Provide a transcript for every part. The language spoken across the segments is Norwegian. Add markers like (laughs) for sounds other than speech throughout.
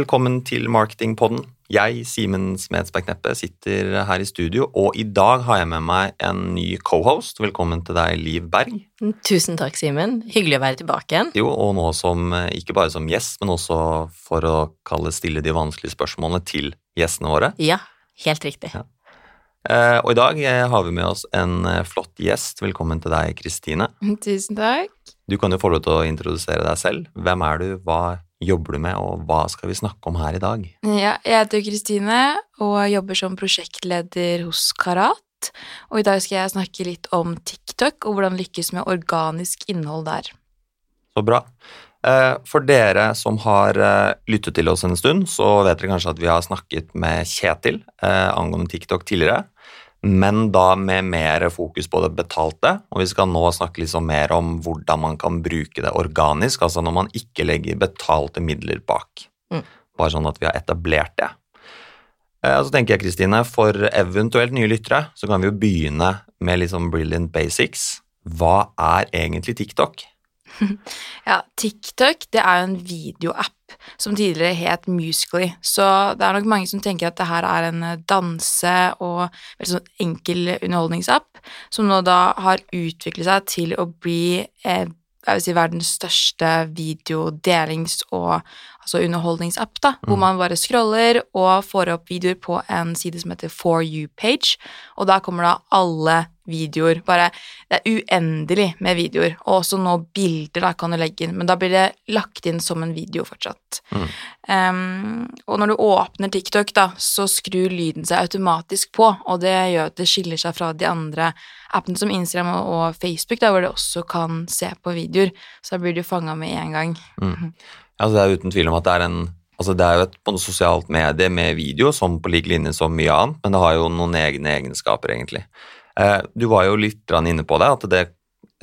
Velkommen til Marketingpodden. Jeg, Simen Smedsberg Kneppe, sitter her i studio, og i dag har jeg med meg en ny cohost. Velkommen til deg, Liv Berg. Tusen takk, Simen. Hyggelig å være tilbake igjen. Jo, og nå som, ikke bare som gjest, men også for å kalle stille de vanskelige spørsmålene til gjestene våre. Ja, helt riktig. Ja. Eh, og i dag eh, har vi med oss en eh, flott gjest. Velkommen til deg, Kristine. Tusen takk. Du kan jo få lov til å introdusere deg selv. Hvem er du, hva jobber du med, og hva skal vi snakke om her i dag? Ja, jeg heter Kristine og jobber som prosjektleder hos Karat. Og i dag skal jeg snakke litt om TikTok og hvordan lykkes med organisk innhold der. Så bra. For dere som har lyttet til oss en stund, så vet dere kanskje at vi har snakket med Kjetil angående TikTok tidligere men da med mer fokus på det betalte. Og vi skal nå snakke litt mer om hvordan man kan bruke det organisk, altså når man ikke legger betalte midler bak. Mm. Bare sånn at vi har etablert det. Eh, så tenker jeg, Kristine, for eventuelt nye lyttere, så kan vi jo begynne med litt sånn brilliant basics. Hva er egentlig TikTok? (laughs) Ja, TikTok det er jo en videoapp som tidligere het Musically, så det er nok mange som tenker at det her er en eh, danse- og veldig sånn enkel underholdningsapp, som nå da har utviklet seg til å bli eh, jeg vil si verdens største videodelings- og altså underholdningsapp, da, mm. hvor man bare scroller og får opp videoer på en side som heter For you-page, og da kommer da alle videoer. Bare Det er uendelig med videoer, og også nå bilder da kan du legge inn, men da blir det lagt inn som en video fortsatt. Mm. Um, og når du åpner TikTok, da, så skrur lyden seg automatisk på, og det gjør at det skiller seg fra de andre appene som Instagram og Facebook, da, hvor du også kan se på videoer, så da blir du fanga med en gang. Mm. Altså, det er uten tvil om at det er en Altså det er jo et på noe sosialt medie med video, som på lik linje som mye annet, men det har jo noen egne egenskaper, egentlig. Eh, du var jo litt inne på det, at, det,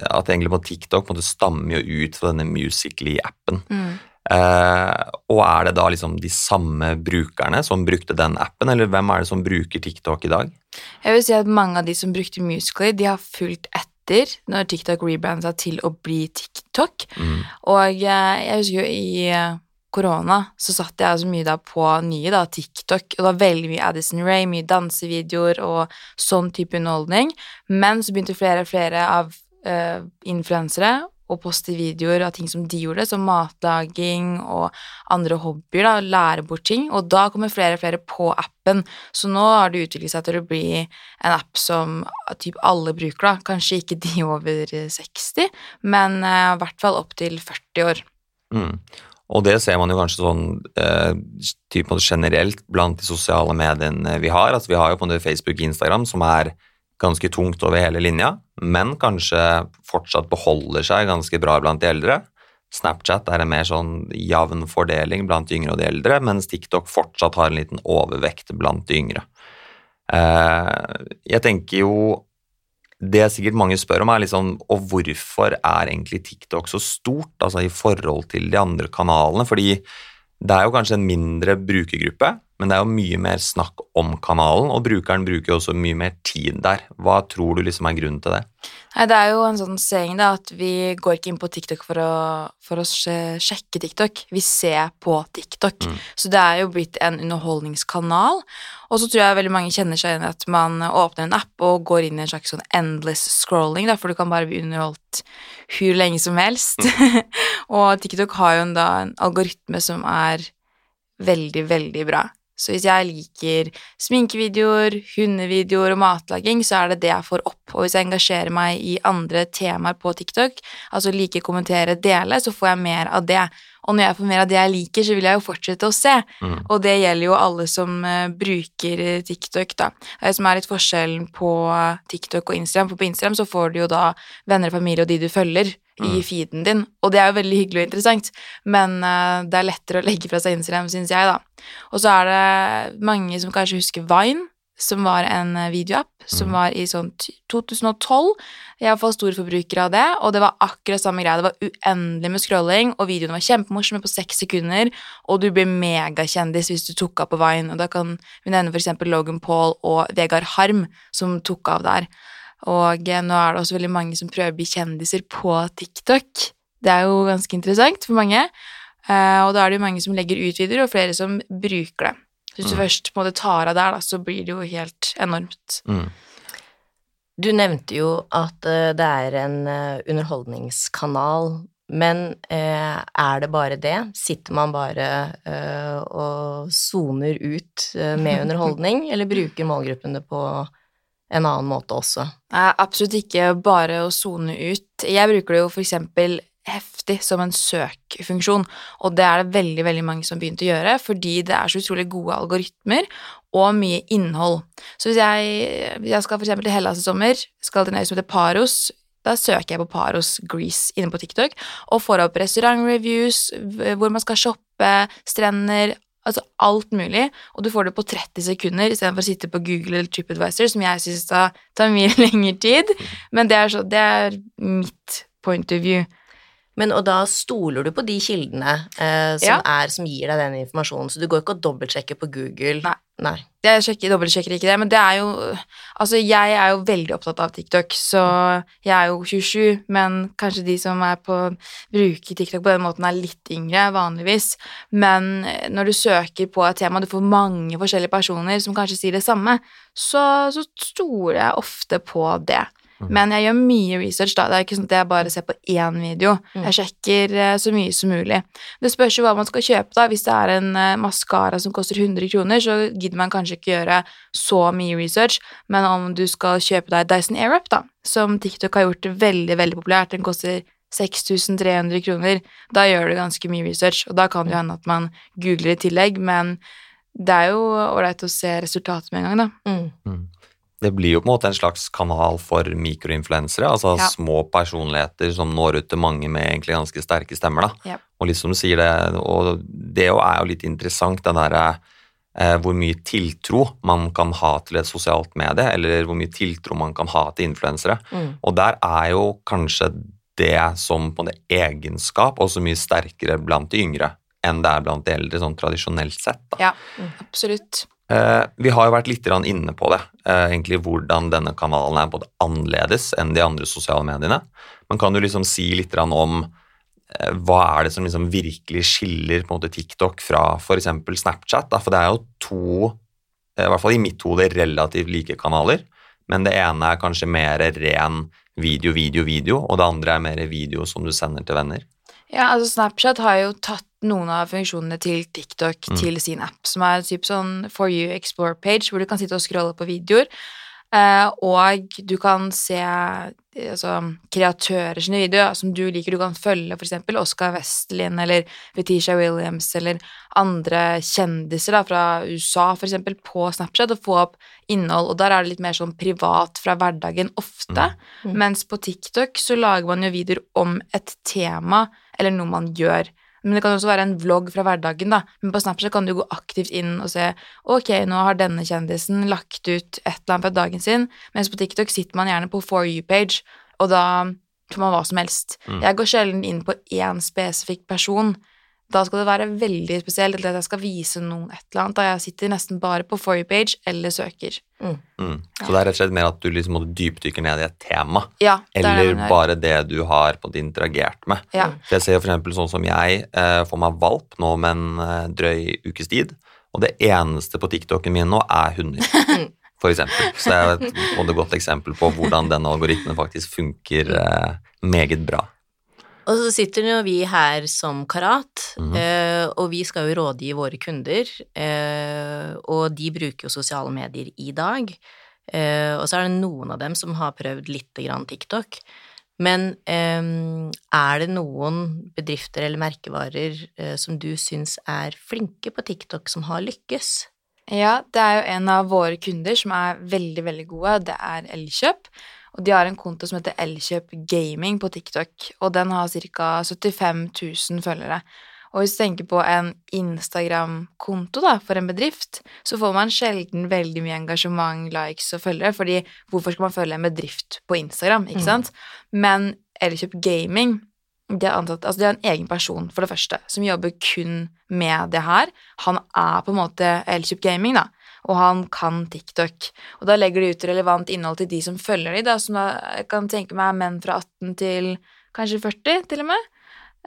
at egentlig på TikTok måte stammer jo ut fra denne Musically-appen. Mm. Eh, og er det da liksom de samme brukerne som brukte den appen, eller hvem er det som bruker TikTok i dag? Jeg vil si at mange av de som brukte Musically, de har fulgt etter når TikTok rebrandet seg til å bli TikTok. Mm. Og eh, jeg husker jo i korona så satt jeg så mye da på nye da, TikTok, og det var veldig mye Addison Ray, mye dansevideoer og sånn type underholdning. Men så begynte flere og flere av uh, influensere å poste videoer av ting som de gjorde, som matlaging og andre hobbyer, da, lære bort ting, og da kommer flere og flere på appen. Så nå har det utviklet seg til å bli en app som typ alle bruker, da. Kanskje ikke de over 60, men uh, i hvert fall opp til 40 år. Mm. Og det ser man jo kanskje sånn eh, generelt blant de sosiale mediene vi har. Altså vi har jo på Facebook og Instagram som er ganske tungt over hele linja, men kanskje fortsatt beholder seg ganske bra blant de eldre. Snapchat er en mer sånn jevn fordeling blant de yngre og de eldre, mens TikTok fortsatt har en liten overvekt blant de yngre. Eh, jeg tenker jo det sikkert mange spør om, er liksom Og hvorfor er egentlig TikTok så stort, altså i forhold til de andre kanalene? Fordi det er jo kanskje en mindre brukergruppe, men det er jo mye mer snakk om kanalen, og brukeren bruker jo også mye mer tid der. Hva tror du liksom er grunnen til det? Nei, Det er jo en sånn saying da, at vi går ikke inn på TikTok for å, for å sjekke TikTok, vi ser på TikTok. Mm. Så det er jo blitt en underholdningskanal. Og så tror jeg veldig mange kjenner seg igjen i at man åpner en app og går inn i en slags sånn endless scrolling, da, for du kan bare bli underholdt hvor lenge som helst. Mm. (laughs) og TikTok har jo en, da, en algoritme som er veldig, veldig bra. Så hvis jeg liker sminkevideoer, hundevideoer og matlaging, så er det det jeg får opp. Og hvis jeg engasjerer meg i andre temaer på TikTok, altså liker, kommentere, dele, så får jeg mer av det. Og når jeg får mer av det jeg liker, så vil jeg jo fortsette å se. Mm. Og det gjelder jo alle som uh, bruker TikTok, da. Det som er litt forskjellen på TikTok og Instagram, for på Instagram så får du jo da venner og familie og de du følger i mm. feeden din, og det er jo veldig hyggelig og interessant, men uh, det er lettere å legge fra seg Instagram, syns jeg, da. Og så er det mange som kanskje husker Vine, som var en eh, videoapp som mm. var i sånn 2012. Jeg var iallfall stor forbruker av det, og det var akkurat samme greia. Det var uendelig med scrolling, og videoene var kjempemorsomme på seks sekunder, og du blir megakjendis hvis du tok av på Vine, og da kan vi nevne for eksempel Logan Paul og Vegard Harm, som tok av der. Og eh, nå er det også veldig mange som prøver å bli kjendiser på TikTok. Det er jo ganske interessant for mange. Eh, og da er det jo mange som legger ut videoer, og flere som bruker det. Så hvis du Mm. først på en måte tar av der, da, så blir det jo helt enormt. Mm. Du nevnte jo at eh, det er en underholdningskanal, men eh, er det bare det? Sitter man bare eh, og soner ut med (laughs) underholdning, eller bruker målgruppen det på en annen måte også? Nei, absolutt ikke bare å sone ut. Jeg bruker det jo for eksempel heftig som en søkfunksjon, og det er det veldig, veldig mange som begynte begynt å gjøre, fordi det er så utrolig gode algoritmer og mye innhold. Så hvis jeg, hvis jeg skal eksempel til Hellas i sommer, skal til en øy som heter Paros, da søker jeg på Paros Grease inne på TikTok, og får opp restaurantreviews, hvor man skal shoppe, strender, altså alt mulig, og du får det på 30 sekunder istedenfor å sitte på Google eller TripAdvisor, som jeg syns tar, mye (laughs) lengre tid, men det er, så, det er mitt point of view. Men og da stoler du på de kildene eh, som, Ja. er, som gir deg den informasjonen, så du går ikke og dobbeltsjekker på Google? Nei. Nei. Jeg sjekker, dobbeltsjekker ikke det, men det er jo Altså, jeg er jo veldig opptatt av TikTok, så jeg er jo 27, men kanskje de som er på bruker TikTok på den måten, er litt yngre, vanligvis. Men eh, når du søker på et tema, du får mange forskjellige personer som kanskje sier det samme, så, så stoler jeg ofte på det. Mhm. Men jeg gjør mye research, da. Det er ikke sånn at jeg bare ser på én video. Mm. Jeg sjekker eh, så mye som mulig. Det spørs jo hva man skal kjøpe, da. Hvis det er en uh, maskara som koster 100 kroner, så gidder man kanskje ikke gjøre så mye research, men om du skal kjøpe deg Dyson Airwrap, da, som TikTok har gjort veldig, veldig populært, den koster 6300 kroner, da gjør du ganske mye research, og da kan det jo hende at man googler i tillegg, men det er jo ålreit å se resultatet med en gang, da. Mm. Det blir jo på en måte en slags kanal for mikroinfluensere, altså Ja. små personligheter som når ut til mange med egentlig ganske sterke stemmer. da. Ja. Og liksom sier det, og det jo er jo litt interessant, den derre eh, hvor mye tiltro man kan ha til et sosialt medie, eller hvor mye tiltro man kan ha til influensere. Mm. Og der er jo kanskje det som på en egenskap også mye sterkere blant de yngre enn det er blant de eldre, sånn tradisjonelt sett. da. Ja, absolutt. Eh, vi har jo vært litt inne på det, eh, egentlig hvordan denne kanalen er både annerledes enn de andre sosiale mediene. Men kan du liksom si litt om eh, hva er det som liksom virkelig skiller TikTok fra f.eks. Snapchat? For det er jo to, i hvert fall i mitt hode, relativt like kanaler. Men det ene er kanskje mer ren video, video, video, og det andre er mer video som du sender til venner. Ja, altså Snapchat har jo tatt noen av funksjonene til TikTok Mm. til sin app, som er typ sånn For you explore page, hvor du kan sitte og scrolle på videoer. Eh, og du kan se eh, altså, kreatører sine videoer som du liker. Du kan følge f.eks. Oscar Westlin eller Fetisha Williams eller andre kjendiser da, fra USA for eksempel, på Snapchat og få opp innhold. Og der er det litt mer sånn privat fra hverdagen ofte. Mm. Mens på TikTok så lager man jo videoer om et tema eller noe man gjør. Men det kan også være en vlogg fra hverdagen, da. Men på Snapchat kan du gå aktivt inn og se ok, nå har denne kjendisen lagt ut et eller annet fra dagen sin, mens på TikTok sitter man gjerne på For you-page, og da får man hva som helst. Mm. Jeg går sjelden inn på én spesifikk person. Da skal det være veldig spesielt, eller at jeg skal vise noen et eller annet. Da jeg sitter nesten bare på For you-page eller søker. Mm. Så det er rett og slett mer at du liksom må dypdykke ned i et tema. Ja, det er det Eller bare det du har på det interagert med. Ja. For jeg ser eksempel sånn som jeg eh, får meg valp nå med en eh, drøy ukes tid, og det eneste på TikToken min nå er hunder. (laughs) For eksempel. Så det er et godt eksempel på hvordan denne algoritmen faktisk funker eh, meget bra. Og så sitter jo vi her som Karat, Mhm. eh, og vi skal jo rådgi våre kunder, eh, og de bruker jo sosiale medier i dag. Eh, og så er det noen av dem som har prøvd lite grann TikTok. Men eh, er det noen bedrifter eller merkevarer eh, som du syns er flinke på TikTok, som har lykkes? Ja, det er jo en av våre kunder som er veldig, veldig gode. Det er Elkjøp. Og de har en konto som heter Elkjøp Gaming på TikTok, og den har ca. 75 000 følgere. Og hvis du tenker på en Instagram-konto da, for en bedrift, så får man sjelden veldig mye engasjement, likes og følgere, fordi hvorfor skal man følge en bedrift på Instagram, ikke Mm. sant? Men Elkjøp Gaming de har, antatt, altså de har en egen person, for det første, som jobber kun med det her. Han er på en måte Elkjøp Gaming, da, og han kan TikTok. Og da legger de ut relevant innhold til de som følger de, da, som da, jeg kan tenke meg er menn fra 18 til kanskje 40, til og med.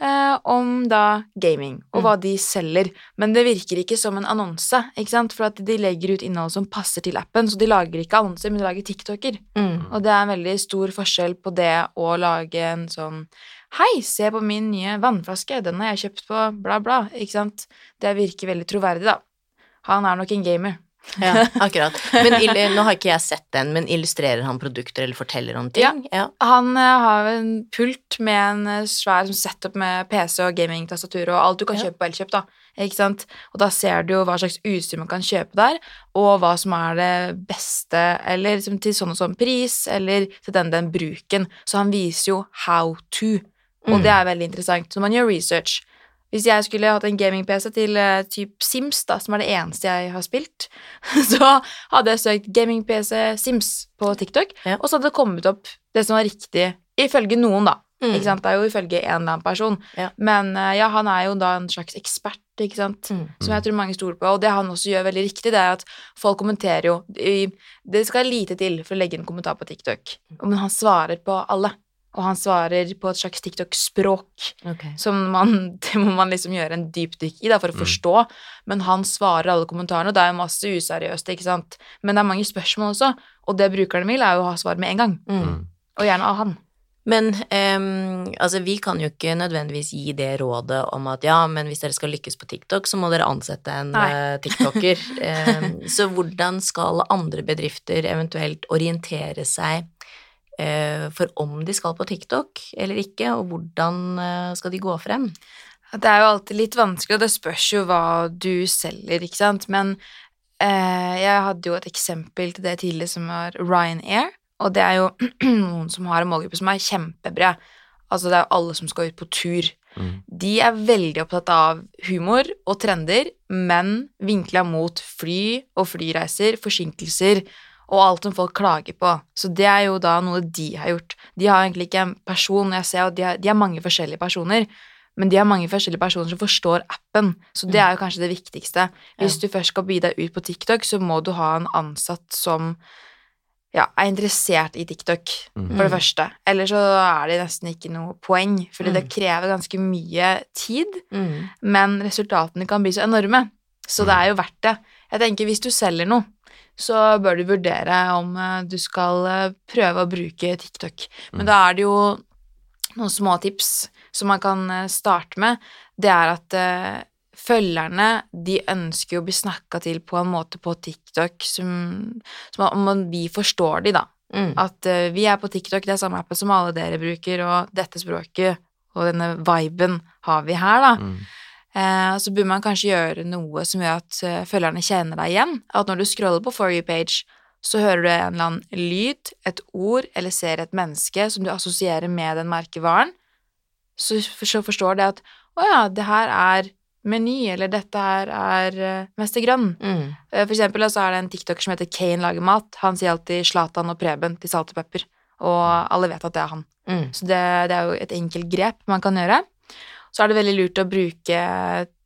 Eh, om da gaming, og Mm. hva de selger. Men det virker ikke som en annonse, ikke sant? For at de legger ut innhold som passer til appen, så de lager ikke annonser, men de lager TikToker. Mm. Og det er en veldig stor forskjell på det å lage en sånn Hei, se på min nye vannflaske, den har jeg kjøpt på bla, bla. Ikke sant? Det virker veldig troverdig, da. Han er nok en gamer. Ja, (laughs) akkurat. Men nå har ikke jeg sett den, men illustrerer han produkter eller forteller om ting? Ja. Han eh, har en pult med en eh, svær sånn setup med PC og gamingtastatur og alt du kan Ja. kjøpe på Elkjøp, da. Ikke sant? Og da ser du jo hva slags utstyr man kan kjøpe der, og hva som er det beste, eller liksom til sånn og sånn pris, eller til den den bruken. Så han viser jo how to, og Mm. det er veldig interessant. Så man gjør research. Hvis jeg skulle hatt en gaming-PC til uh, typ Sims, da, som er det eneste jeg har spilt, (laughs) så hadde jeg søkt gaming-PC Sims på TikTok, Ja. og så hadde det kommet opp det som var riktig, ifølge noen, da. Mm. Ikke sant? Det er jo ifølge en eller annen person. Ja. Men uh, ja, han er jo da en slags ekspert, ikke sant, Mm. som jeg tror mange stoler på. Og det han også gjør veldig riktig, det er at folk kommenterer jo Det skal lite til for å legge en kommentar på TikTok, men han svarer på alle. Og han svarer på et slags TikTok-språk okay. som man, (laughs) det må man liksom gjøre en dypdykk i da, for å Mm. forstå. Men han svarer alle kommentarene, og det er jo masse useriøst, ikke sant. Men det er mange spørsmål også, og det brukerne vil, er jo å ha svar med en gang. Mm. Og gjerne av han. Men um, altså, vi kan jo ikke nødvendigvis gi det rådet om at ja, men hvis dere skal lykkes på TikTok, så må dere ansette en eh, tiktoker. (laughs) um, så hvordan skal andre bedrifter eventuelt orientere seg for om de skal på TikTok eller ikke, og hvordan eh, skal de gå frem? Det er jo alltid litt vanskelig, og det spørs jo hva du selger, ikke sant. Men eh, jeg hadde jo et eksempel til det tidligere som var Ryanair, og det er jo (clears throat) noen som har en målgruppe som er kjempebred. Altså det er jo alle som skal ut på tur. Mm. De er veldig opptatt av humor og trender, men vinkla mot fly og flyreiser, forsinkelser og alt som folk klager på. Så det er jo da noe de har gjort. De har egentlig ikke en person, jeg ser at de har, de er mange forskjellige personer, men de har mange forskjellige personer som forstår appen, så det er jo kanskje det viktigste. Hvis du først skal by deg ut på TikTok, så må du ha en ansatt som ja, er interessert i TikTok, Mm. for det første. Eller så er det nesten ikke noe poeng, fordi det Mm. krever ganske mye tid, Mm. men resultatene kan bli så enorme. Så det er jo verdt det. Jeg tenker hvis du selger noe, så bør du vurdere om eh, du skal eh, prøve å bruke TikTok. Men Mm. da er det jo noen små tips som man kan eh, starte med. Det er at følgerne de ønsker jo å bli snakka til på en måte på TikTok som, som om vi forstår de, da. Mm. At uh, vi er på TikTok, det er samme appen som alle dere bruker, og dette språket og denne viben har vi her, da. Mm. Eh, så burde man kanskje gjøre noe som gjør at eh, følgerne kjenner deg igjen. At når du scroller på For you page, så hører du en eller annen lyd, et ord, eller ser et menneske som du assosierer med den merkevaren, så, forstår det at å ja, det her er Meny, eller dette her er uh, Mester Grønn. Mm. For eksempel så er det en tiktoker som heter Kane lager mat. Han sier alltid Slatan og Preben til salt og pepper, og alle vet at det er han. Mm. Så det, det er jo et enkelt grep man kan gjøre. Så er det veldig lurt å bruke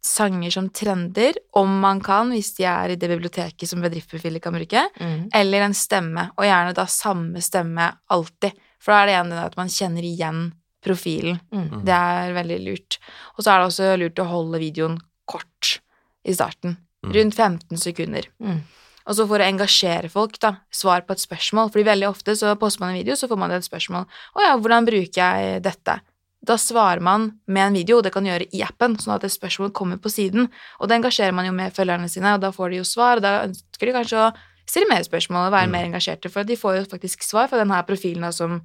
sanger som trender, om man kan, hvis de er i det biblioteket som bedriftsprofiler kan bruke, Mm. eller en stemme, og gjerne da samme stemme alltid. For da er det igjen det at man kjenner igjen profilen. Mm. Det er veldig lurt. Og så er det også lurt å holde videoen kort i starten. Mm. Rundt 15 sekunder. Mm. Og så for å engasjere folk, da, svar på et spørsmål. Fordi veldig ofte så poster man en video, så får man et spørsmål. Å ja, hvordan bruker jeg dette? Da svarer man med en video, og det kan gjøre i appen, sånn at et spørsmålet kommer på siden. Og da engasjerer man jo med følgerne sine, og da får de jo svar, og da ønsker de kanskje å stille mer spørsmål og være Mm. mer engasjerte, for de får jo faktisk svar fra denne profilen som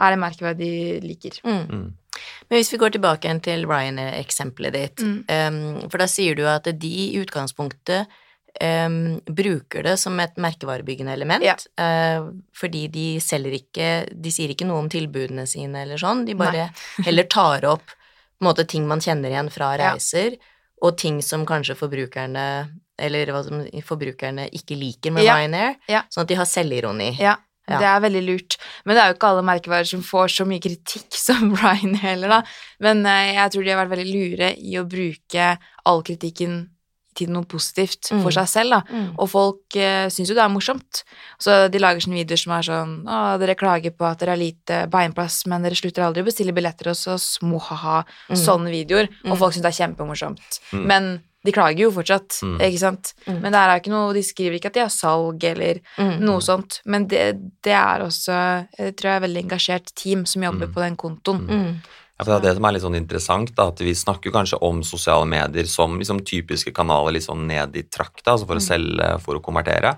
er det merkevare de liker. Mm. Mm. Men hvis vi går tilbake igjen til Ryan-eksempelet ditt, Mm. em, for da sier du at de i utgangspunktet em, bruker det som et merkevarebyggende element, Ja. Uh, fordi de selger ikke De sier ikke noe om tilbudene sine eller sånn, de bare (laughs) heller tar opp på en måte ting man kjenner igjen fra Ja. reiser, og ting som kanskje forbrukerne eller hva som forbrukerne ikke liker med Ja. Ryanair, Ja. sånn at de har selvironi. Ja, Ja. det er veldig lurt. Men det er jo ikke alle merkevarer som får så mye kritikk (laughs) som Ryanair heller, da. Men eh, jeg tror de har vært veldig lure i å bruke all kritikken til noe positivt Mm. for seg selv, da. Mm. Og folk eh, syns jo det er morsomt. Så de lager sånne videoer som er sånn Å, dere klager på at dere har lite beinplass, men dere slutter aldri å bestille billetter hos oss. Mohaha. Mm. Sånne videoer. Og Mm. folk syns det er kjempemorsomt. Mm. Men de klager jo fortsatt, Mm. ikke sant. Mm. Men det er ikke noe De skriver ikke at de har salg eller Mm. noe sånt. Men det, det er også Jeg tror jeg er veldig engasjert team som jobber Mm. på den kontoen. Mm. Ja, for det er det som er litt sånn interessant, da, at vi snakker kanskje om sosiale medier som liksom typiske kanaler litt sånn ned i trakta, altså for å selge, for å konvertere.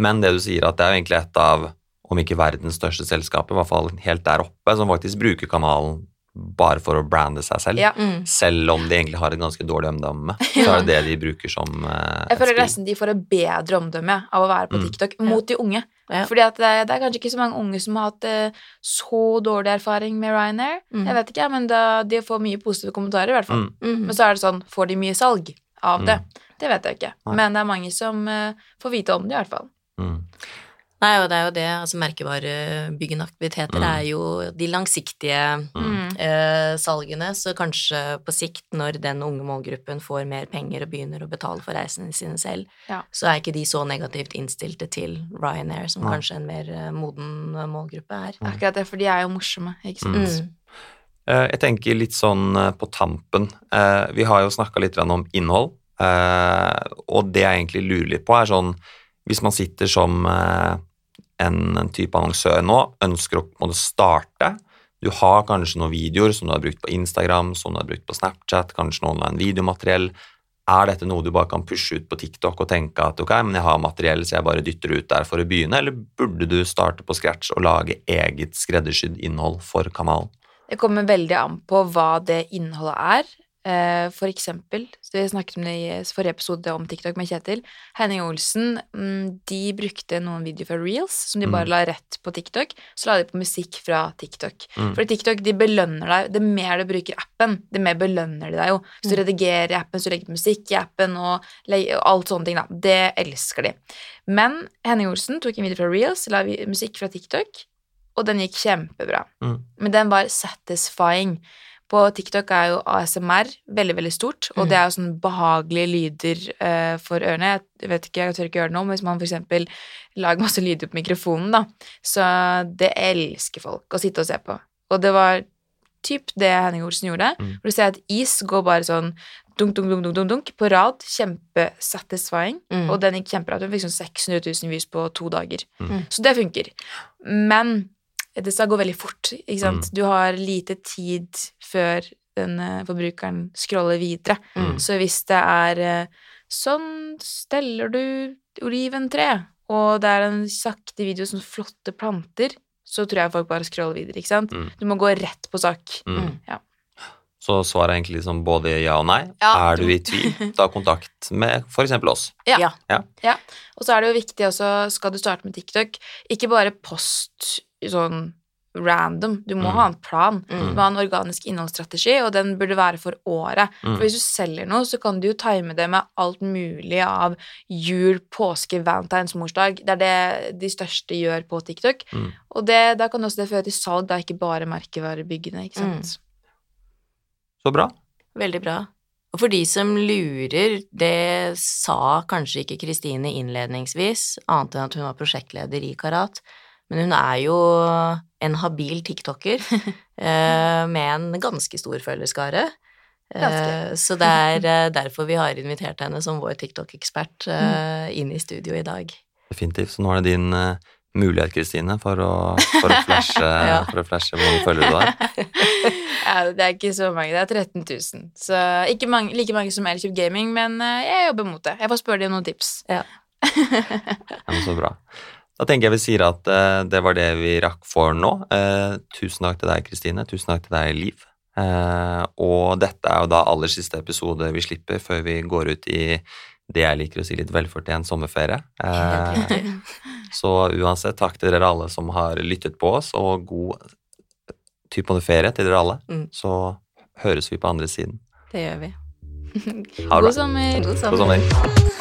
Men det du sier, at det er jo egentlig et av, om ikke verdens største selskaper, i hvert fall helt der oppe, som faktisk bruker kanalen bare for å brande seg selv. Ja. Mm. Selv om de egentlig har et ganske dårlig omdømme, (laughs) så er det det de bruker som uh, Jeg føler nesten de får et bedre omdømme av å være på Mm. TikTok mot de unge. Ja. Fordi at det, er- det er kanskje ikke så mange unge som har hatt eh, så dårlig erfaring med Ryanair. Mm. Jeg vet ikke, men da, de får mye positive kommentarer, i hvert fall. Mm. Mm. Men så er det sånn, får de mye salg av det? Mm. Det vet jeg ikke. Nei. Men det er mange som eh, får vite om det, i hvert fall. Mm. Nei, og det er jo det, altså merkevarebyggende aktiviteter Mm. er jo de langsiktige Mm. eh, salgene, så kanskje på sikt, når den unge målgruppen får mer penger og begynner å betale for reisene sine selv, Ja. så er ikke de så negativt innstilte til Ryanair, som ja. kanskje en mer eh, moden målgruppe er. Det er Akkurat det, for de er jo morsomme, ikke sant. Mm. Mm. Eh, Jeg tenker litt sånn eh, på tampen. Eh, Vi har jo snakka litt om innhold, eh, og det jeg egentlig lurer litt på, er sånn Hvis man sitter som eh, en type annonsør nå, ønsker å starte Du har kanskje noen videoer som du har brukt på Instagram, som du har brukt på Snapchat, kanskje noe online videomateriell. Er dette noe du bare kan pushe ut på TikTok og tenke at ok, men jeg har materiell, så jeg bare dytter ut der for å begynne, eller burde du starte på scratch og lage eget skreddersydd innhold for kanalen? Det kommer veldig an på hva det innholdet er. Eh, For eksempel, så vi snakket om det i forrige episode om TikTok med Kjetil. Henning Olsen, mm, de brukte noen videoer fra Reels som de bare Mm. la rett på TikTok. Så la de på musikk fra TikTok. Mm. For TikTok de belønner deg. Det mer du bruker appen, det mer belønner de deg jo. Hvis du redigerer i appen, så du legger du musikk i appen og, og alt sånne ting, da. Det elsker de. Men Henning Olsen tok en video fra Reels, la musikk fra TikTok, og den gikk kjempebra. Mm. Men den var satisfying. På TikTok er jo ASMR veldig, veldig stort, og Mm. det er jo sånn behagelige lyder uh, for ørene. Jeg vet ikke, jeg tør ikke gjøre det nå, men hvis man eksempel lager masse lyder på mikrofonen, da, så det elsker folk å sitte og se på. Og det var typ det Henning Olsen gjorde, Mm. hvor du ser at is går bare sånn dunk, dunk, dunk, dunk, dunk, på rad. Kjempesatisfying. Mm. Og den gikk kjempebra. Den fikk sånn 600 000 views på to dager. Mm. Så det funker. Men det skal gå veldig fort, ikke sant. Mm. Du har lite tid før den eh, forbrukeren scroller videre. Mm. Så hvis det er eh, Sånn steller du oliventre, og det er en sakte video som flotte planter, så tror jeg folk bare scroller videre, ikke sant. Mm. Du må gå rett på sak. Mm. Ja. Så svaret er egentlig liksom både ja og nei. Ja. Er du i (laughs) tvil, ta kontakt med f.eks. oss. Ja. Ja. Og så er det jo viktig også, skal du starte med TikTok, ikke bare post sånn random. Du må Mm. ha en plan. Mm. Du må ha en organisk innholdsstrategi, og den burde være for året. Mm. For hvis du selger noe, så kan du jo time det med alt mulig av jul, påske, valentines, morsdag. Det er det de største gjør på TikTok. Mm. Og det, da kan også det føre til salg, da ikke bare merkevarebyggende, ikke sant. Så bra. Veldig bra. Og for de som lurer, det sa kanskje ikke Kristine innledningsvis, annet enn at hun var prosjektleder i Karat, men hun er jo en habil tiktoker (laughs) eh, med en ganske stor følgerskare. Eh, Ganske. så det er eh, derfor vi har invitert henne som vår TikTok-ekspert eh, inn i studio i dag. Definitivt. Så nå er det din mulighet, Kristine, for å, for, (laughs) Ja. for å flashe hvor mange følgere du har. (laughs) Ja, det er ikke så mange, det er 13 000. Så ikke mange, like mange som Elkjøp Gaming, men jeg jobber mot det. Jeg får spørre dem om noen tips. Ja, men så bra. Da tenker jeg vi sier at uh, det var det vi rakk for nå. Uh, tusen takk til deg, Kristine. Tusen takk til deg, Liv. Uh, og dette er jo da aller siste episode vi slipper før vi går ut i det jeg liker å si litt velfortjent sommerferie. (laughs) Så uansett, takk til dere alle som har lyttet på oss, og god type ferie til dere alle. Mm. Så høres vi på andre siden. Det gjør vi. God sommer. God sommer. God sommer.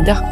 moyen.